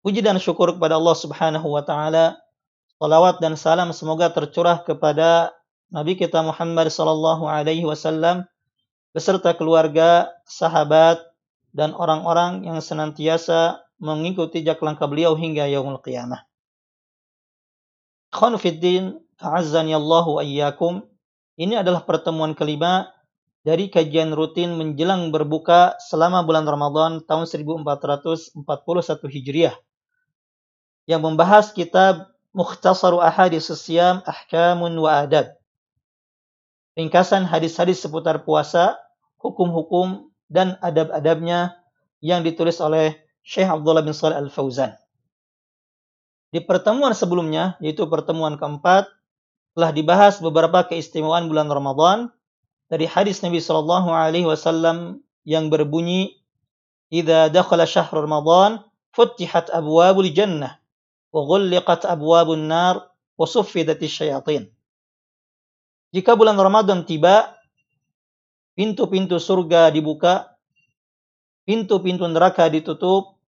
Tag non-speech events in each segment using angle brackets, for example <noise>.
Puji dan syukur kepada Allah Subhanahu wa taala. Salawat dan salam semoga tercurah kepada Nabi kita Muhammad sallallahu alaihi wasallam beserta keluarga, sahabat dan orang-orang yang senantiasa mengikuti jejak langkah beliau hingga yaumul qiyamah. Ikhwan fiddin, a'azzani Allahu ayyakum. Ini adalah pertemuan kelima dari kajian rutin menjelang berbuka selama bulan Ramadan tahun 1441 Hijriah yang membahas kitab Mukhtasaru Ahadis Siyam Ahkamun wa Adab. Ringkasan hadis-hadis seputar puasa, hukum-hukum dan adab-adabnya yang ditulis oleh Syekh Abdullah bin Shalih Al-Fauzan. Di pertemuan sebelumnya, yaitu pertemuan keempat, telah dibahas beberapa keistimewaan bulan Ramadan dari hadis Nabi Shallallahu Alaihi Wasallam yang berbunyi, "Idza dakhala syahr Ramadan, futihat abwabul jannah وغلقت أبواب النار وصفدت الشياطين. Jika bulan Ramadan tiba, pintu-pintu surga dibuka, pintu-pintu neraka ditutup,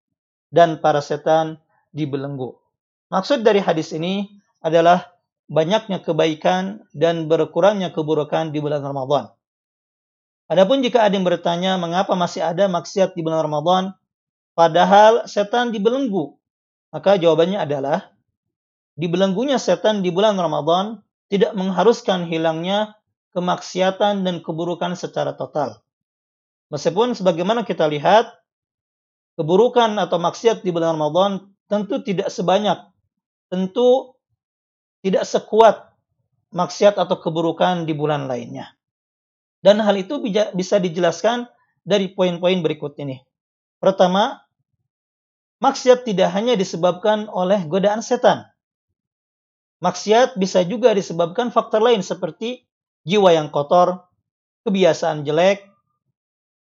dan para setan dibelenggu. Maksud dari hadis ini adalah banyaknya kebaikan dan berkurangnya keburukan di bulan Ramadan. Adapun jika ada yang bertanya mengapa masih ada maksiat di bulan Ramadan, padahal setan dibelenggu maka jawabannya adalah dibelenggunya setan di bulan Ramadan tidak mengharuskan hilangnya kemaksiatan dan keburukan secara total. Meskipun sebagaimana kita lihat keburukan atau maksiat di bulan Ramadan tentu tidak sebanyak, tentu tidak sekuat maksiat atau keburukan di bulan lainnya. Dan hal itu bisa dijelaskan dari poin-poin berikut ini. Pertama, Maksiat tidak hanya disebabkan oleh godaan setan. Maksiat bisa juga disebabkan faktor lain seperti jiwa yang kotor, kebiasaan jelek,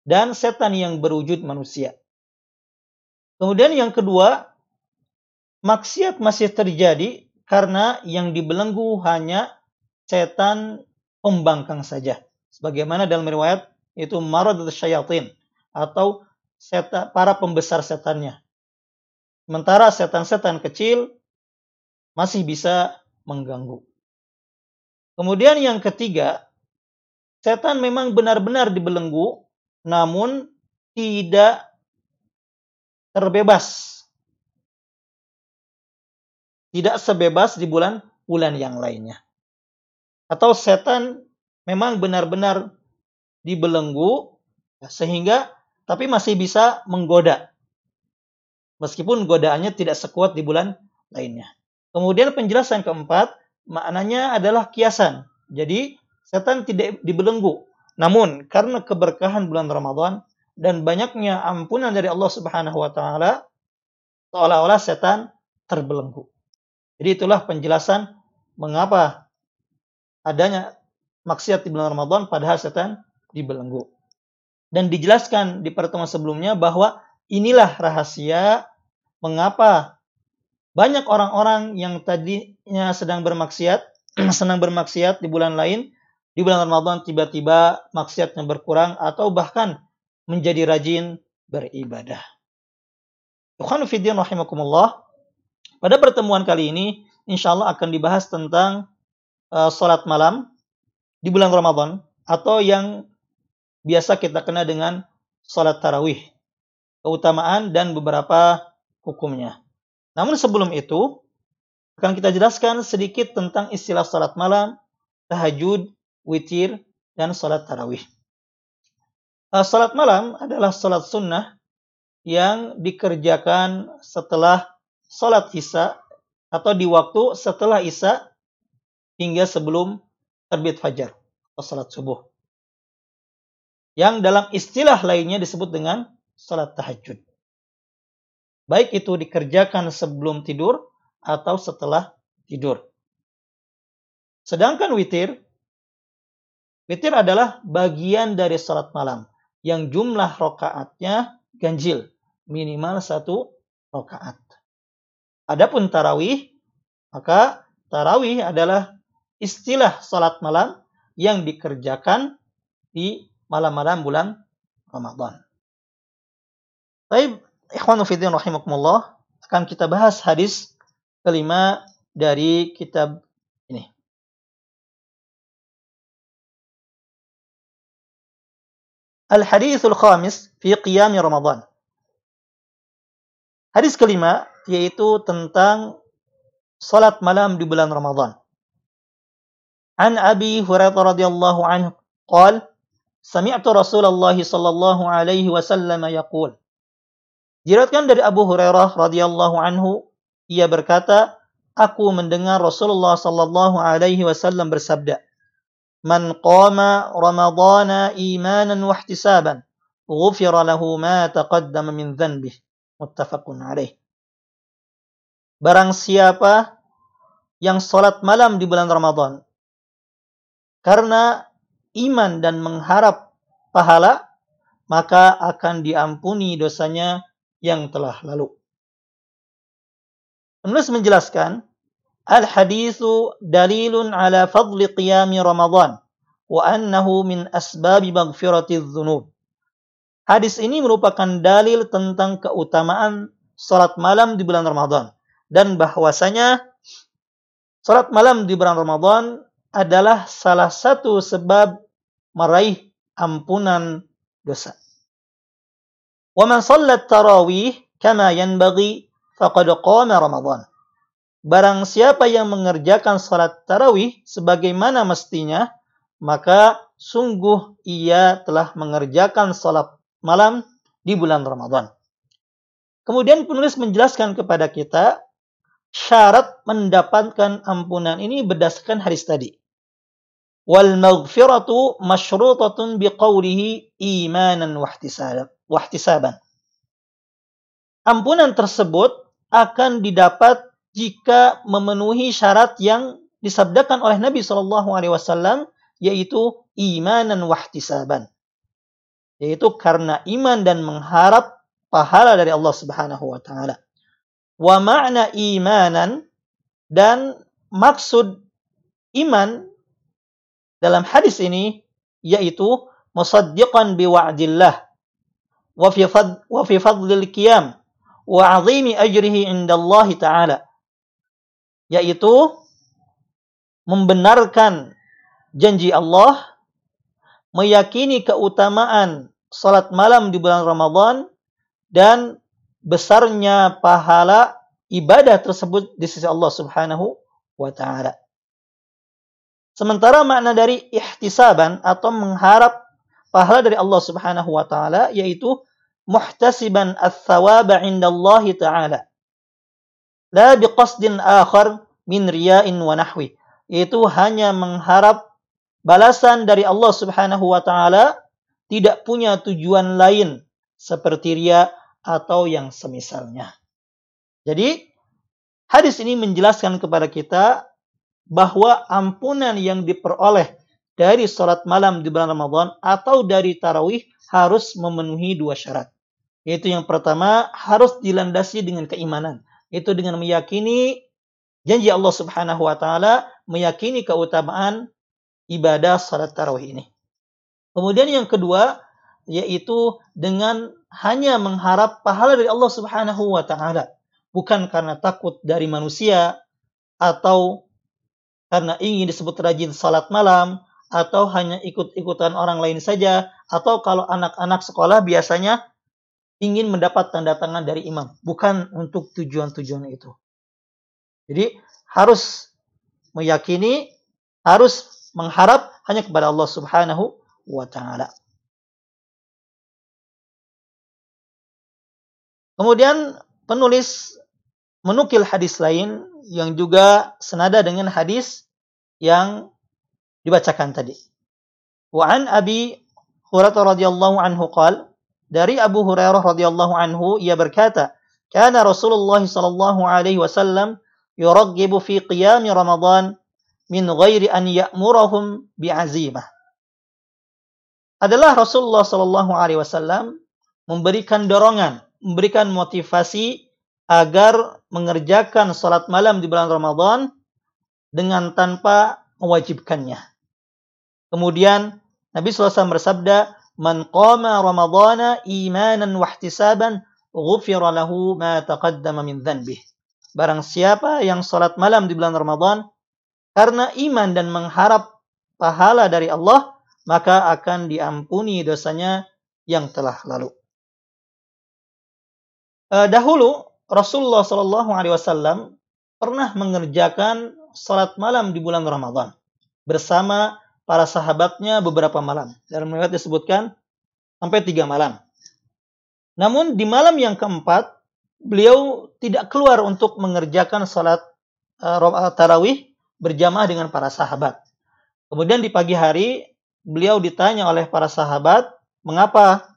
dan setan yang berwujud manusia. Kemudian yang kedua, maksiat masih terjadi karena yang dibelenggu hanya setan pembangkang saja. Sebagaimana dalam riwayat itu marad syayatin atau setan, para pembesar setannya. Sementara setan-setan kecil masih bisa mengganggu. Kemudian yang ketiga, setan memang benar-benar dibelenggu, namun tidak terbebas. Tidak sebebas di bulan-bulan yang lainnya. Atau setan memang benar-benar dibelenggu, sehingga tapi masih bisa menggoda meskipun godaannya tidak sekuat di bulan lainnya. Kemudian penjelasan keempat, maknanya adalah kiasan. Jadi, setan tidak dibelenggu. Namun, karena keberkahan bulan Ramadan dan banyaknya ampunan dari Allah Subhanahu wa taala, seolah-olah setan terbelenggu. Jadi itulah penjelasan mengapa adanya maksiat di bulan Ramadan padahal setan dibelenggu. Dan dijelaskan di pertemuan sebelumnya bahwa inilah rahasia mengapa banyak orang-orang yang tadinya sedang bermaksiat, <clears throat> senang bermaksiat di bulan lain, di bulan Ramadan tiba-tiba maksiatnya berkurang atau bahkan menjadi rajin beribadah. Tuhan fiddin rahimakumullah. Pada pertemuan kali ini, insya Allah akan dibahas tentang uh, sholat malam di bulan Ramadan atau yang biasa kita kenal dengan sholat tarawih. Keutamaan dan beberapa hukumnya. Namun sebelum itu, akan kita jelaskan sedikit tentang istilah salat malam, tahajud, witir, dan salat tarawih. Uh, salat malam adalah salat sunnah yang dikerjakan setelah salat isya atau di waktu setelah isya hingga sebelum terbit fajar atau salat subuh. Yang dalam istilah lainnya disebut dengan salat tahajud. Baik itu dikerjakan sebelum tidur atau setelah tidur. Sedangkan witir, witir adalah bagian dari salat malam yang jumlah rokaatnya ganjil, minimal satu rokaat. Adapun tarawih, maka tarawih adalah istilah salat malam yang dikerjakan di malam-malam bulan Ramadan. Baik, ikhwanu fiddin rahimakumullah, akan kita bahas hadis kelima dari kitab ini. Al-hadithul khamis fi qiyam Ramadan. Hadis kelima yaitu tentang salat malam di bulan Ramadan. An Abi Hurairah radhiyallahu anhu قال سمعت رسول الله صلى الله عليه وسلم يقول Diriwayatkan dari Abu Hurairah radhiyallahu anhu, ia berkata, aku mendengar Rasulullah sallallahu alaihi wasallam bersabda, "Man qama Ramadhana imanan wa ihtisaban, ghufira lahu ma taqaddama min dhanbih." Muttafaqun alaih. Barang siapa yang salat malam di bulan Ramadan karena iman dan mengharap pahala, maka akan diampuni dosanya yang telah lalu. Penulis menjelaskan, Al-hadithu dalilun ala fadli qiyami Ramadan wa annahu min asbabi maghfirati dhunub. Hadis ini merupakan dalil tentang keutamaan salat malam di bulan Ramadan dan bahwasanya salat malam di bulan Ramadan adalah salah satu sebab meraih ampunan dosa. Man sallat tarawih kama yanbaghi faqad qama Ramadan. Barang siapa yang mengerjakan salat tarawih sebagaimana mestinya, maka sungguh ia telah mengerjakan salat malam di bulan Ramadan. Kemudian penulis menjelaskan kepada kita syarat mendapatkan ampunan ini berdasarkan hadis tadi. Wal maghfiratu masyrutatun biqawlihi imanan wahtisaban. Ampunan tersebut akan didapat jika memenuhi syarat yang disabdakan oleh Nabi Shallallahu Alaihi Wasallam yaitu imanan wahtisaban yaitu karena iman dan mengharap pahala dari Allah Subhanahu wa taala. Wa ma'na imanan dan maksud iman dalam hadis ini yaitu musaddiqan biwa'dillah wa fi fad wa fi fadlil qiyam wa 'azimi ajrihi 'indallahi taala yaitu membenarkan janji Allah meyakini keutamaan salat malam di bulan Ramadan dan besarnya pahala ibadah tersebut di sisi Allah Subhanahu wa taala. Sementara makna dari ihtisaban atau mengharap pahala dari Allah Subhanahu wa taala yaitu muhtasiban ats-tsawaba 'inda Allah taala. La biqasdin akhar min riya'in wa nahwi. Itu hanya mengharap balasan dari Allah Subhanahu wa taala tidak punya tujuan lain seperti ria atau yang semisalnya. Jadi hadis ini menjelaskan kepada kita bahwa ampunan yang diperoleh dari sholat malam di bulan Ramadan atau dari tarawih harus memenuhi dua syarat. Yaitu yang pertama harus dilandasi dengan keimanan. Itu dengan meyakini janji Allah Subhanahu wa taala, meyakini keutamaan ibadah salat tarawih ini. Kemudian yang kedua yaitu dengan hanya mengharap pahala dari Allah Subhanahu wa taala, bukan karena takut dari manusia atau karena ingin disebut rajin salat malam atau hanya ikut-ikutan orang lain saja atau kalau anak-anak sekolah biasanya ingin mendapat tanda tangan dari imam, bukan untuk tujuan-tujuan itu. Jadi harus meyakini, harus mengharap hanya kepada Allah Subhanahu wa taala. Kemudian penulis menukil hadis lain yang juga senada dengan hadis yang dibacakan tadi. Wa an Abi Hurairah radhiyallahu anhu qala dari Abu Hurairah radhiyallahu anhu ia berkata, kana Rasulullah sallallahu alaihi wasallam yuraggibu fi qiyam Ramadan min ghairi an ya'murahum bi'azimah. Adalah Rasulullah sallallahu alaihi wasallam memberikan dorongan, memberikan motivasi agar mengerjakan salat malam di bulan Ramadan dengan tanpa mewajibkannya. Kemudian Nabi SAW bersabda, Man qama Ramadana imanan wahtisaban, ghufira lahu ma taqaddama min dhanbih. Barang siapa yang salat malam di bulan Ramadan, karena iman dan mengharap pahala dari Allah, maka akan diampuni dosanya yang telah lalu. Uh, dahulu Rasulullah Shallallahu Alaihi Wasallam pernah mengerjakan salat malam di bulan Ramadan bersama para sahabatnya beberapa malam. Dalam riwayat disebutkan sampai tiga malam. Namun di malam yang keempat beliau tidak keluar untuk mengerjakan salat uh, tarawih berjamaah dengan para sahabat. Kemudian di pagi hari beliau ditanya oleh para sahabat, mengapa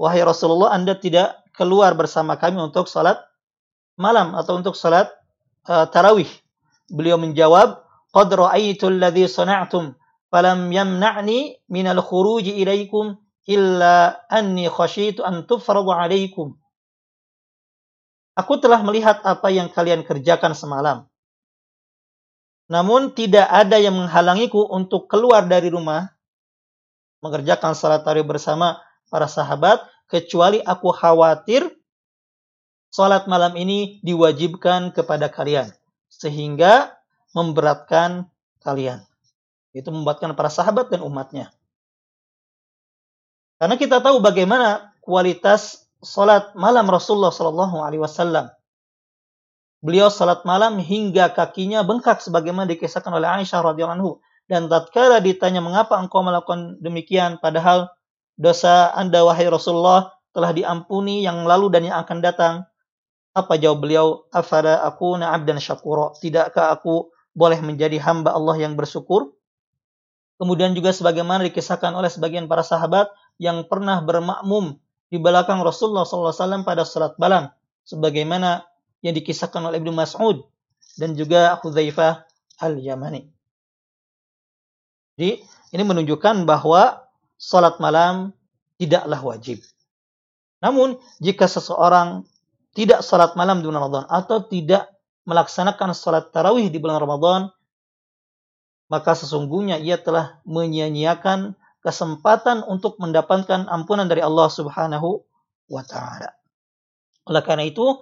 wahai Rasulullah Anda tidak keluar bersama kami untuk salat malam atau untuk salat uh, tarawih. Beliau menjawab, "Qad ra'aitu alladhi sana'tum falam yamna'ni min al-khuruj ilaikum illa anni khashitu an tufradu alaikum." Aku telah melihat apa yang kalian kerjakan semalam. Namun tidak ada yang menghalangiku untuk keluar dari rumah mengerjakan salat tarawih bersama para sahabat kecuali aku khawatir salat malam ini diwajibkan kepada kalian sehingga memberatkan kalian. Itu membuatkan para sahabat dan umatnya. Karena kita tahu bagaimana kualitas salat malam Rasulullah Shallallahu Alaihi Wasallam. Beliau salat malam hingga kakinya bengkak sebagaimana dikisahkan oleh Aisyah radhiyallahu anhu. Dan tatkala ditanya mengapa engkau melakukan demikian padahal dosa Anda wahai Rasulullah telah diampuni yang lalu dan yang akan datang. Apa jawab beliau? Afara aku dan syakura. Tidakkah aku boleh menjadi hamba Allah yang bersyukur? Kemudian juga sebagaimana dikisahkan oleh sebagian para sahabat yang pernah bermakmum di belakang Rasulullah SAW pada salat malam. Sebagaimana yang dikisahkan oleh Ibnu Mas'ud dan juga Hudzaifah al-Yamani. Jadi ini menunjukkan bahwa salat malam tidaklah wajib. Namun, jika seseorang tidak salat malam di bulan Ramadan atau tidak melaksanakan salat tarawih di bulan Ramadan, maka sesungguhnya ia telah menyia-nyiakan kesempatan untuk mendapatkan ampunan dari Allah Subhanahu wa taala. Oleh karena itu,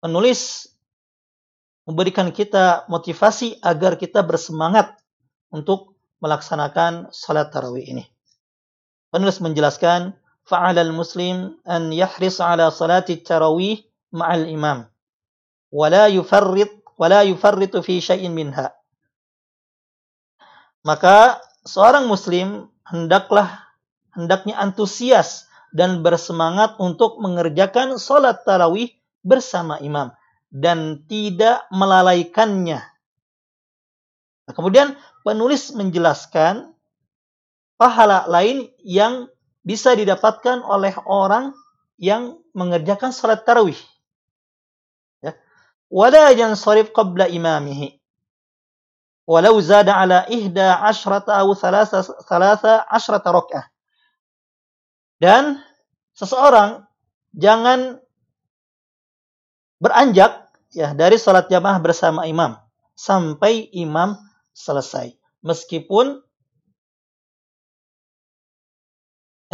penulis memberikan kita motivasi agar kita bersemangat untuk melaksanakan salat tarawih ini. Penulis menjelaskan, fa'alal muslim an yahris ala salati tarawih ma'al imam. Wala yufarrit wala yufarritu fi syai'in minha. Maka seorang muslim hendaklah hendaknya antusias dan bersemangat untuk mengerjakan salat tarawih bersama imam dan tidak melalaikannya. Nah, kemudian penulis menjelaskan pahala lain yang bisa didapatkan oleh orang yang mengerjakan salat tarawih. Yansarif qabla imamihi. Walau zada ala ihda ashrata atau thalatha, thalatha ashrata rok'ah. Dan seseorang jangan beranjak ya dari salat jamaah bersama imam sampai imam selesai. Meskipun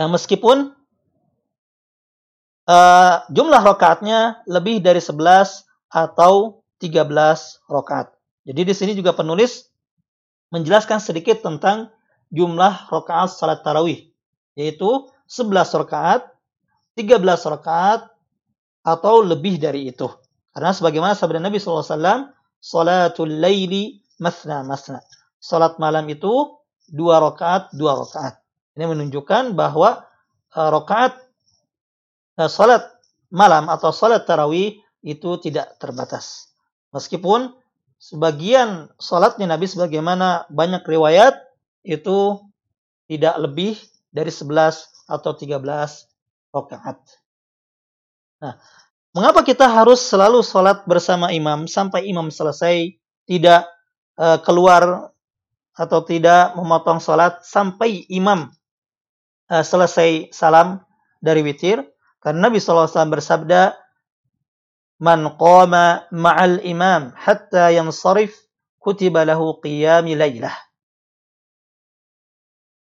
Ya, meskipun uh, jumlah rokaatnya lebih dari 11 atau 13 rokaat. Jadi di sini juga penulis menjelaskan sedikit tentang jumlah rokaat salat tarawih. Yaitu 11 rokaat, 13 rokaat, atau lebih dari itu. Karena sebagaimana sabda Nabi SAW, Salatul layli masna masna. Salat malam itu dua rokaat, dua rokaat. Ini menunjukkan bahwa uh, rakaat uh, salat malam atau salat tarawih itu tidak terbatas. Meskipun sebagian salatnya Nabi sebagaimana banyak riwayat itu tidak lebih dari 11 atau 13 rakaat. Nah, Mengapa kita harus selalu sholat bersama imam sampai imam selesai, tidak uh, keluar atau tidak memotong sholat sampai imam uh, selesai salam dari witir? Karena Nabi SAW bersabda, Man qama ma'al imam hatta yansarif kutiba lahu qiyami laylah.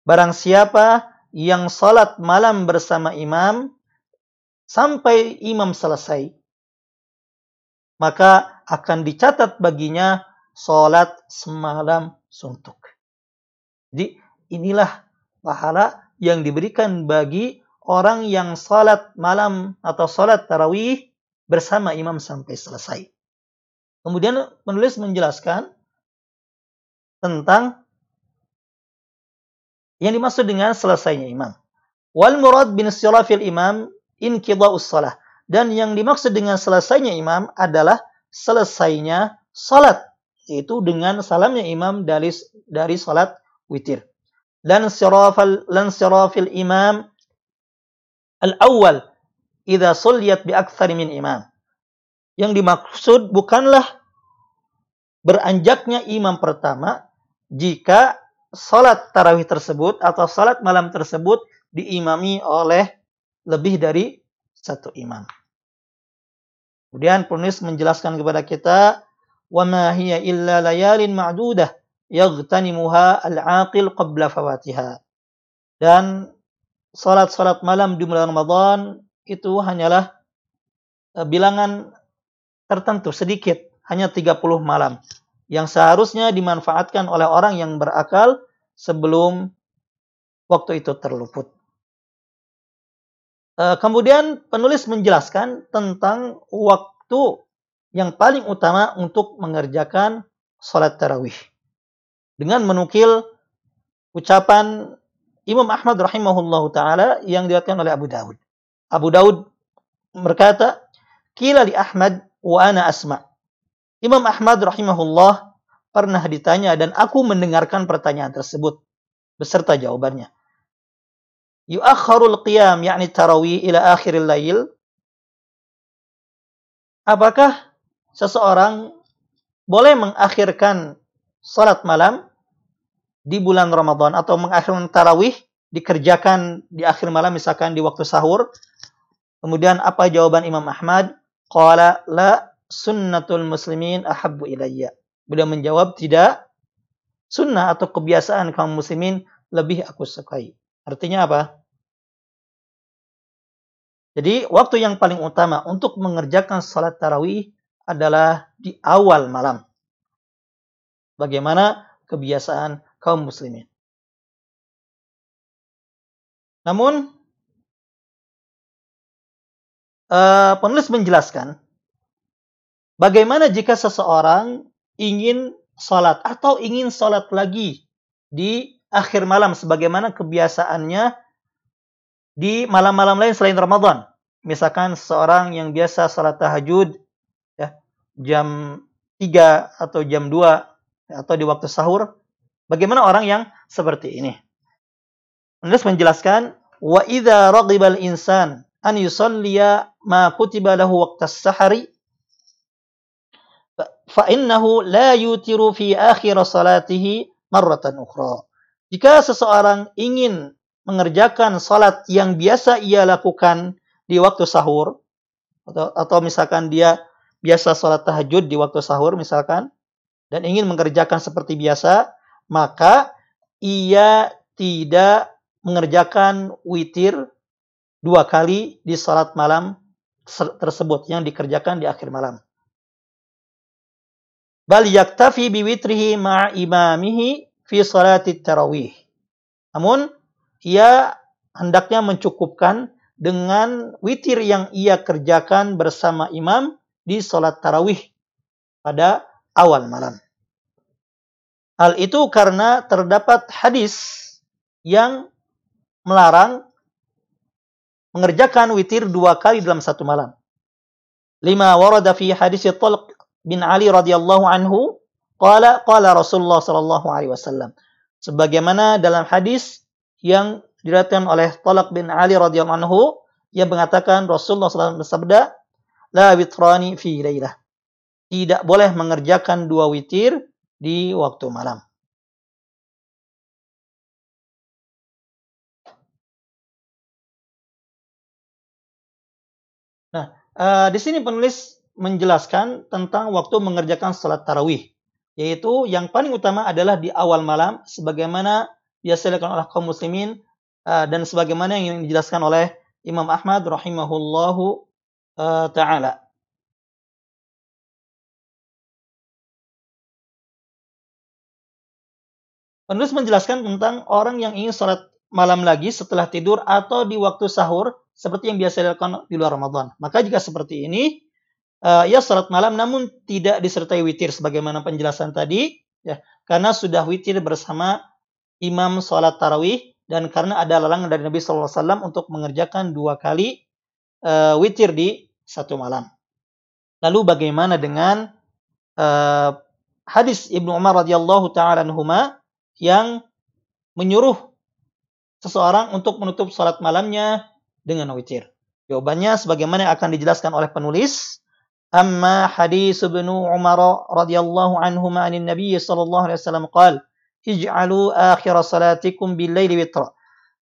Barang siapa yang salat malam bersama imam sampai imam selesai, maka akan dicatat baginya sholat semalam suntuk. Jadi inilah pahala yang diberikan bagi orang yang sholat malam atau sholat tarawih bersama imam sampai selesai. Kemudian penulis menjelaskan tentang yang dimaksud dengan selesainya imam. Wal murad bin sirafil imam inqida'us salah. Dan yang dimaksud dengan selesainya imam adalah selesainya salat. Yaitu dengan salamnya imam dari dari salat witir. Dan sirafal lan sirafil imam al-awwal idza sulliyat bi aktsari min imam. Yang dimaksud bukanlah beranjaknya imam pertama jika salat tarawih tersebut atau salat malam tersebut diimami oleh lebih dari satu imam. Kemudian penulis menjelaskan kepada kita, "Wa ma hiya illa layalin ma'dudah yaghtanimuha al-aqil qabla fawatiha." Dan salat-salat malam di bulan Ramadan itu hanyalah eh, bilangan tertentu sedikit, hanya 30 malam yang seharusnya dimanfaatkan oleh orang yang berakal sebelum waktu itu terluput. Eh, kemudian penulis menjelaskan tentang waktu yang paling utama untuk mengerjakan sholat tarawih. Dengan menukil ucapan Imam Ahmad rahimahullahu taala yang diriwayatkan oleh Abu Dawud. Abu Dawud berkata, "Kila li Ahmad wa ana asma." Imam Ahmad rahimahullah pernah ditanya dan aku mendengarkan pertanyaan tersebut beserta jawabannya. Yuakharul qiyam yakni tarawih ila akhiril lail? Apakah seseorang boleh mengakhirkan salat malam di bulan Ramadan atau mengakhirkan tarawih dikerjakan di akhir malam misalkan di waktu sahur kemudian apa jawaban Imam Ahmad qala la sunnatul muslimin ahabbu ilayya beliau menjawab tidak sunnah atau kebiasaan kaum muslimin lebih aku sukai Artinya apa? Jadi waktu yang paling utama untuk mengerjakan salat tarawih adalah di awal malam. Bagaimana kebiasaan kaum muslimin. Namun uh, penulis menjelaskan bagaimana jika seseorang ingin salat atau ingin salat lagi di akhir malam sebagaimana kebiasaannya di malam-malam lain selain Ramadan. Misalkan seorang yang biasa salat tahajud ya, jam 3 atau jam 2 atau di waktu sahur, bagaimana orang yang seperti ini? Menulis menjelaskan wa idza raghibal insan an yusalliya ma kutiba lahu waqtas sahari fa innahu la yutiru fi akhir salatihi marratan ukhra. Jika seseorang ingin mengerjakan salat yang biasa ia lakukan di waktu sahur, atau, atau misalkan dia biasa salat tahajud di waktu sahur misalkan, dan ingin mengerjakan seperti biasa, maka ia tidak mengerjakan witir dua kali di salat malam tersebut yang dikerjakan di akhir malam. Bal yaktafi biwitrihi ma'a imamihi fi salatit tarawih. Namun ia hendaknya mencukupkan dengan witir yang ia kerjakan bersama imam di salat tarawih pada awal malam. Hal itu karena terdapat hadis yang melarang mengerjakan witir dua kali dalam satu malam. Lima warada fi hadis Talq bin Ali radhiyallahu anhu Qala qala Rasulullah sallallahu alaihi wasallam. Sebagaimana dalam hadis yang diriwayatkan oleh Talak bin Ali radhiyallahu anhu yang mengatakan Rasulullah SAW bersabda, la witrani fi lailah. Tidak boleh mengerjakan dua witir di waktu malam. Uh, di sini penulis menjelaskan tentang waktu mengerjakan salat tarawih, yaitu yang paling utama adalah di awal malam, sebagaimana biasa dilakukan oleh kaum muslimin uh, dan sebagaimana yang dijelaskan oleh Imam Ahmad rahimahullahu uh, taala. Penulis menjelaskan tentang orang yang ingin sholat malam lagi setelah tidur atau di waktu sahur seperti yang biasa dilakukan di luar Ramadan. Maka jika seperti ini, uh, ya salat malam namun tidak disertai witir sebagaimana penjelasan tadi, ya karena sudah witir bersama imam salat tarawih dan karena ada larangan dari Nabi SAW untuk mengerjakan dua kali uh, witir di satu malam. Lalu bagaimana dengan uh, hadis Ibnu Umar radhiyallahu taala yang menyuruh seseorang untuk menutup salat malamnya dengan witir? Jawabannya sebagaimana akan dijelaskan oleh penulis. Amma hadis Ibnu Umar radhiyallahu anhu anin Nabi sallallahu alaihi wasallam qala ij'alu akhir salatikum bil laili witra.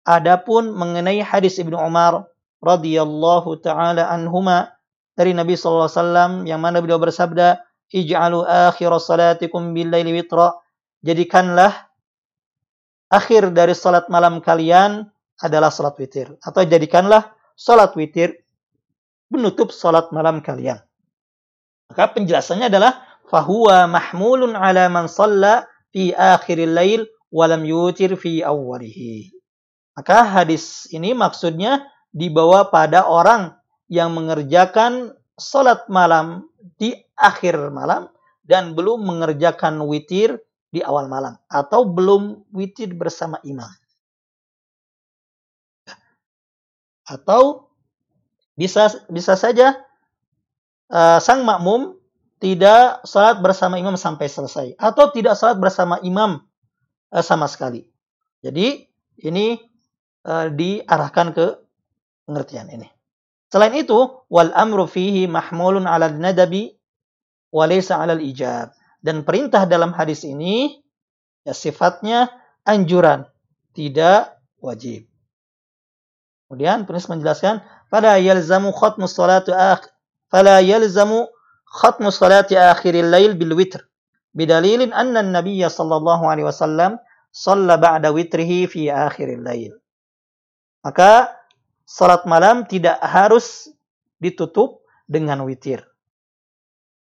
Adapun mengenai hadis Ibnu Umar radhiyallahu taala anhuma dari Nabi sallallahu alaihi wasallam yang mana beliau bersabda ij'alu akhir salatikum bil laili witra. Jadikanlah akhir dari salat malam kalian adalah salat witir. Atau jadikanlah salat witir menutup salat malam kalian. Maka penjelasannya adalah fahuwa mahmulun ala man salla fi akhiril lail walam yutir fi awwalihi. Maka hadis ini maksudnya dibawa pada orang yang mengerjakan salat malam di akhir malam dan belum mengerjakan witir di awal malam atau belum witir bersama imam. Atau bisa bisa saja uh, sang makmum tidak salat bersama imam sampai selesai atau tidak salat bersama imam uh, sama sekali. Jadi ini uh, diarahkan ke pengertian ini. Selain itu, wal amru fihi mahmulun 'ala nadabi wa laysa 'ala ijab. Dan perintah dalam hadis ini ya sifatnya anjuran, tidak wajib. Kemudian penulis menjelaskan, "Fala yalzamu khatmu salatu akh fala yalzamu khatmu salati akhiril lail bil witr." Bidalilin anna an-nabiy sallallahu alaihi wasallam shalla ba'da witrihi fi akhiril lail. Maka salat malam tidak harus ditutup dengan witir.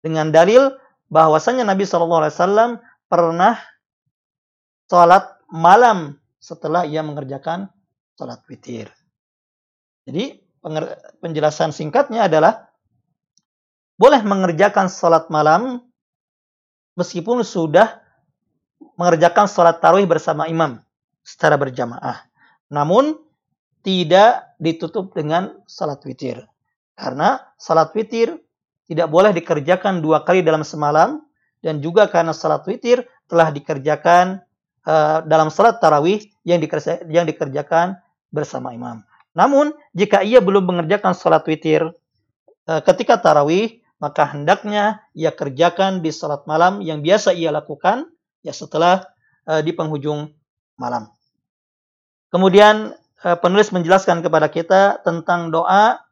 Dengan dalil bahwasanya Nabi sallallahu alaihi wasallam pernah salat malam setelah ia mengerjakan salat witir. Jadi penjelasan singkatnya adalah boleh mengerjakan salat malam meskipun sudah mengerjakan salat tarawih bersama imam secara berjamaah. Namun tidak ditutup dengan salat witir. Karena salat witir tidak boleh dikerjakan dua kali dalam semalam dan juga karena salat witir telah dikerjakan uh, dalam salat tarawih yang dikerjakan bersama imam. Namun, jika ia belum mengerjakan salat witir e, ketika tarawih, maka hendaknya ia kerjakan di salat malam yang biasa ia lakukan ya setelah e, di penghujung malam. Kemudian e, penulis menjelaskan kepada kita tentang doa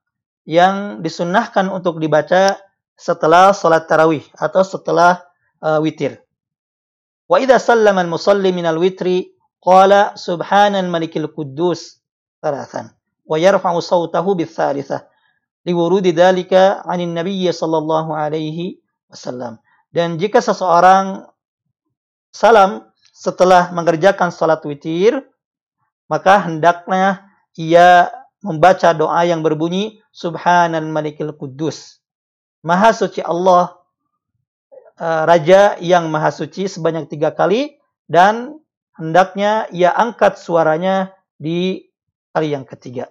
yang disunnahkan untuk dibaca setelah salat tarawih atau setelah uh, witir. Wa idza sallama al-musalli min al-witri qala subhanal malikil quddus thalathan wa yarfa'u sawtahu bitsalitsah liwurudi dzalika 'anin nabiy sallallahu alaihi wasallam. Dan jika seseorang salam setelah mengerjakan salat witir, maka hendaknya ia membaca doa yang berbunyi Subhanal Malikil Kudus. Maha suci Allah, uh, Raja yang maha suci sebanyak tiga kali dan hendaknya ia angkat suaranya di kali yang ketiga.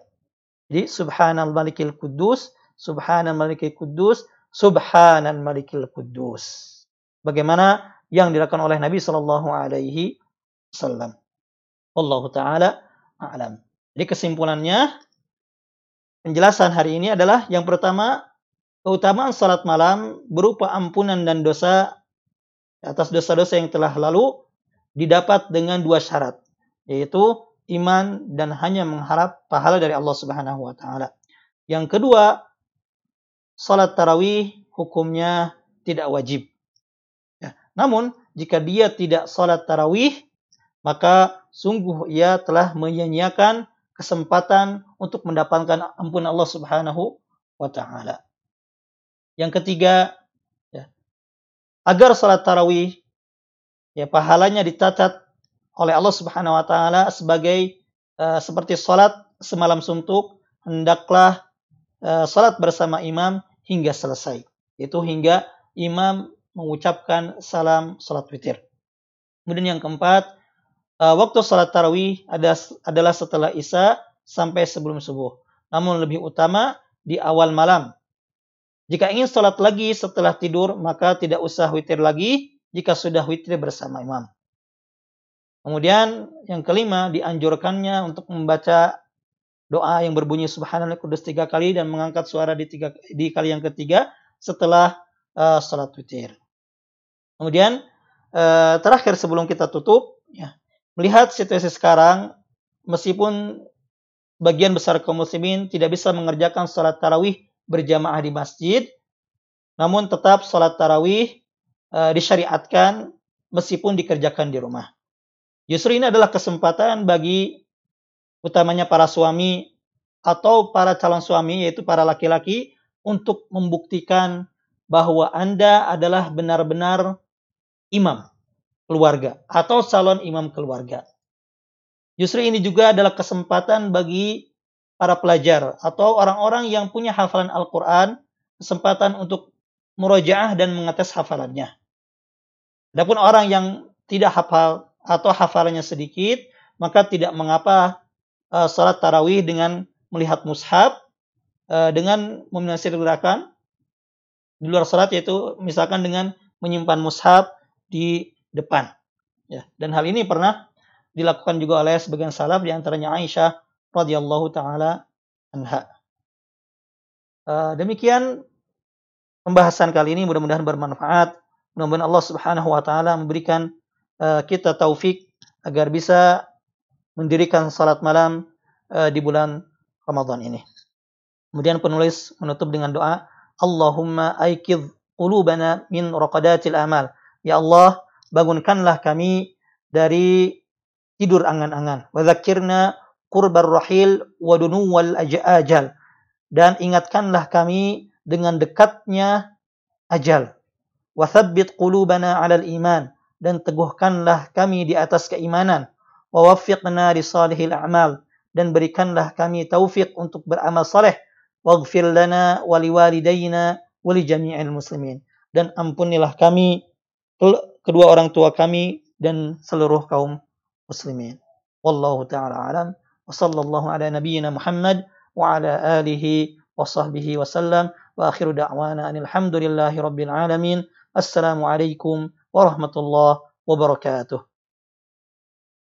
Jadi subhanal malikil kudus, subhanal malikil kudus, subhanal malikil kudus. Bagaimana yang dilakukan oleh Nabi Shallallahu Alaihi Wasallam. Allah Taala a'lam. Jadi kesimpulannya penjelasan hari ini adalah yang pertama keutamaan salat malam berupa ampunan dan dosa atas dosa-dosa yang telah lalu didapat dengan dua syarat, yaitu iman dan hanya mengharap pahala dari Allah Subhanahu wa taala. Yang kedua, salat tarawih hukumnya tidak wajib. Ya. Namun, jika dia tidak salat tarawih, maka sungguh ia telah menyanyiakan kesempatan untuk mendapatkan ampun Allah Subhanahu wa taala. Yang ketiga, ya, agar salat tarawih ya pahalanya dicatat oleh Allah Subhanahu wa taala sebagai uh, seperti salat semalam suntuk hendaklah uh, salat bersama imam hingga selesai. Itu hingga imam mengucapkan salam salat witir. Kemudian yang keempat, uh, waktu salat tarawih ada, adalah setelah Isya sampai sebelum subuh. Namun lebih utama di awal malam. Jika ingin salat lagi setelah tidur, maka tidak usah witir lagi jika sudah witir bersama imam. Kemudian yang kelima dianjurkannya untuk membaca doa yang berbunyi Subhanallah Kudus tiga kali dan mengangkat suara di tiga di kali yang ketiga setelah uh, salat witir. Kemudian uh, terakhir sebelum kita tutup, ya, melihat situasi sekarang, meskipun bagian besar kaum muslimin tidak bisa mengerjakan salat tarawih berjamaah di masjid, namun tetap salat tarawih uh, disyariatkan meskipun dikerjakan di rumah. Justru ini adalah kesempatan bagi utamanya para suami atau para calon suami yaitu para laki-laki untuk membuktikan bahwa Anda adalah benar-benar imam keluarga atau calon imam keluarga. Justru ini juga adalah kesempatan bagi para pelajar atau orang-orang yang punya hafalan Al-Quran, kesempatan untuk murojaah dan mengetes hafalannya. Adapun orang yang tidak hafal atau hafalannya sedikit, maka tidak mengapa uh, salat tarawih dengan melihat mushaf uh, dengan meminimalisir gerakan di luar salat yaitu misalkan dengan menyimpan mushaf di depan. Ya, dan hal ini pernah dilakukan juga oleh sebagian salaf di antaranya Aisyah radhiyallahu taala anha. Uh, demikian pembahasan kali ini mudah-mudahan bermanfaat. Mudah-mudahan Allah Subhanahu wa taala memberikan Eh, kita taufik agar bisa mendirikan salat malam uh, di bulan Ramadan ini. Kemudian penulis menutup dengan doa, Allahumma aikid qulubana min raqadatil amal. Ya Allah, bangunkanlah kami dari tidur angan-angan. Wa qurbar rahil wa dunuwal ajal. Dan ingatkanlah kami dengan dekatnya ajal. Wa thabbit qulubana 'alal iman dan teguhkanlah kami di atas keimanan. Wa waffiqna li salihil a'mal dan berikanlah kami taufik untuk beramal saleh. Waghfir lana wa liwalidayna wa li jami'il muslimin. Dan ampunilah kami kedua orang tua kami dan seluruh kaum muslimin. Wallahu taala alam. Wa sallallahu ala nabiyyina Muhammad wa ala alihi wa sahbihi wa sallam. Wa akhiru da'wana anil hamdulillahi rabbil alamin. Assalamu alaikum ورحمة الله وبركاته.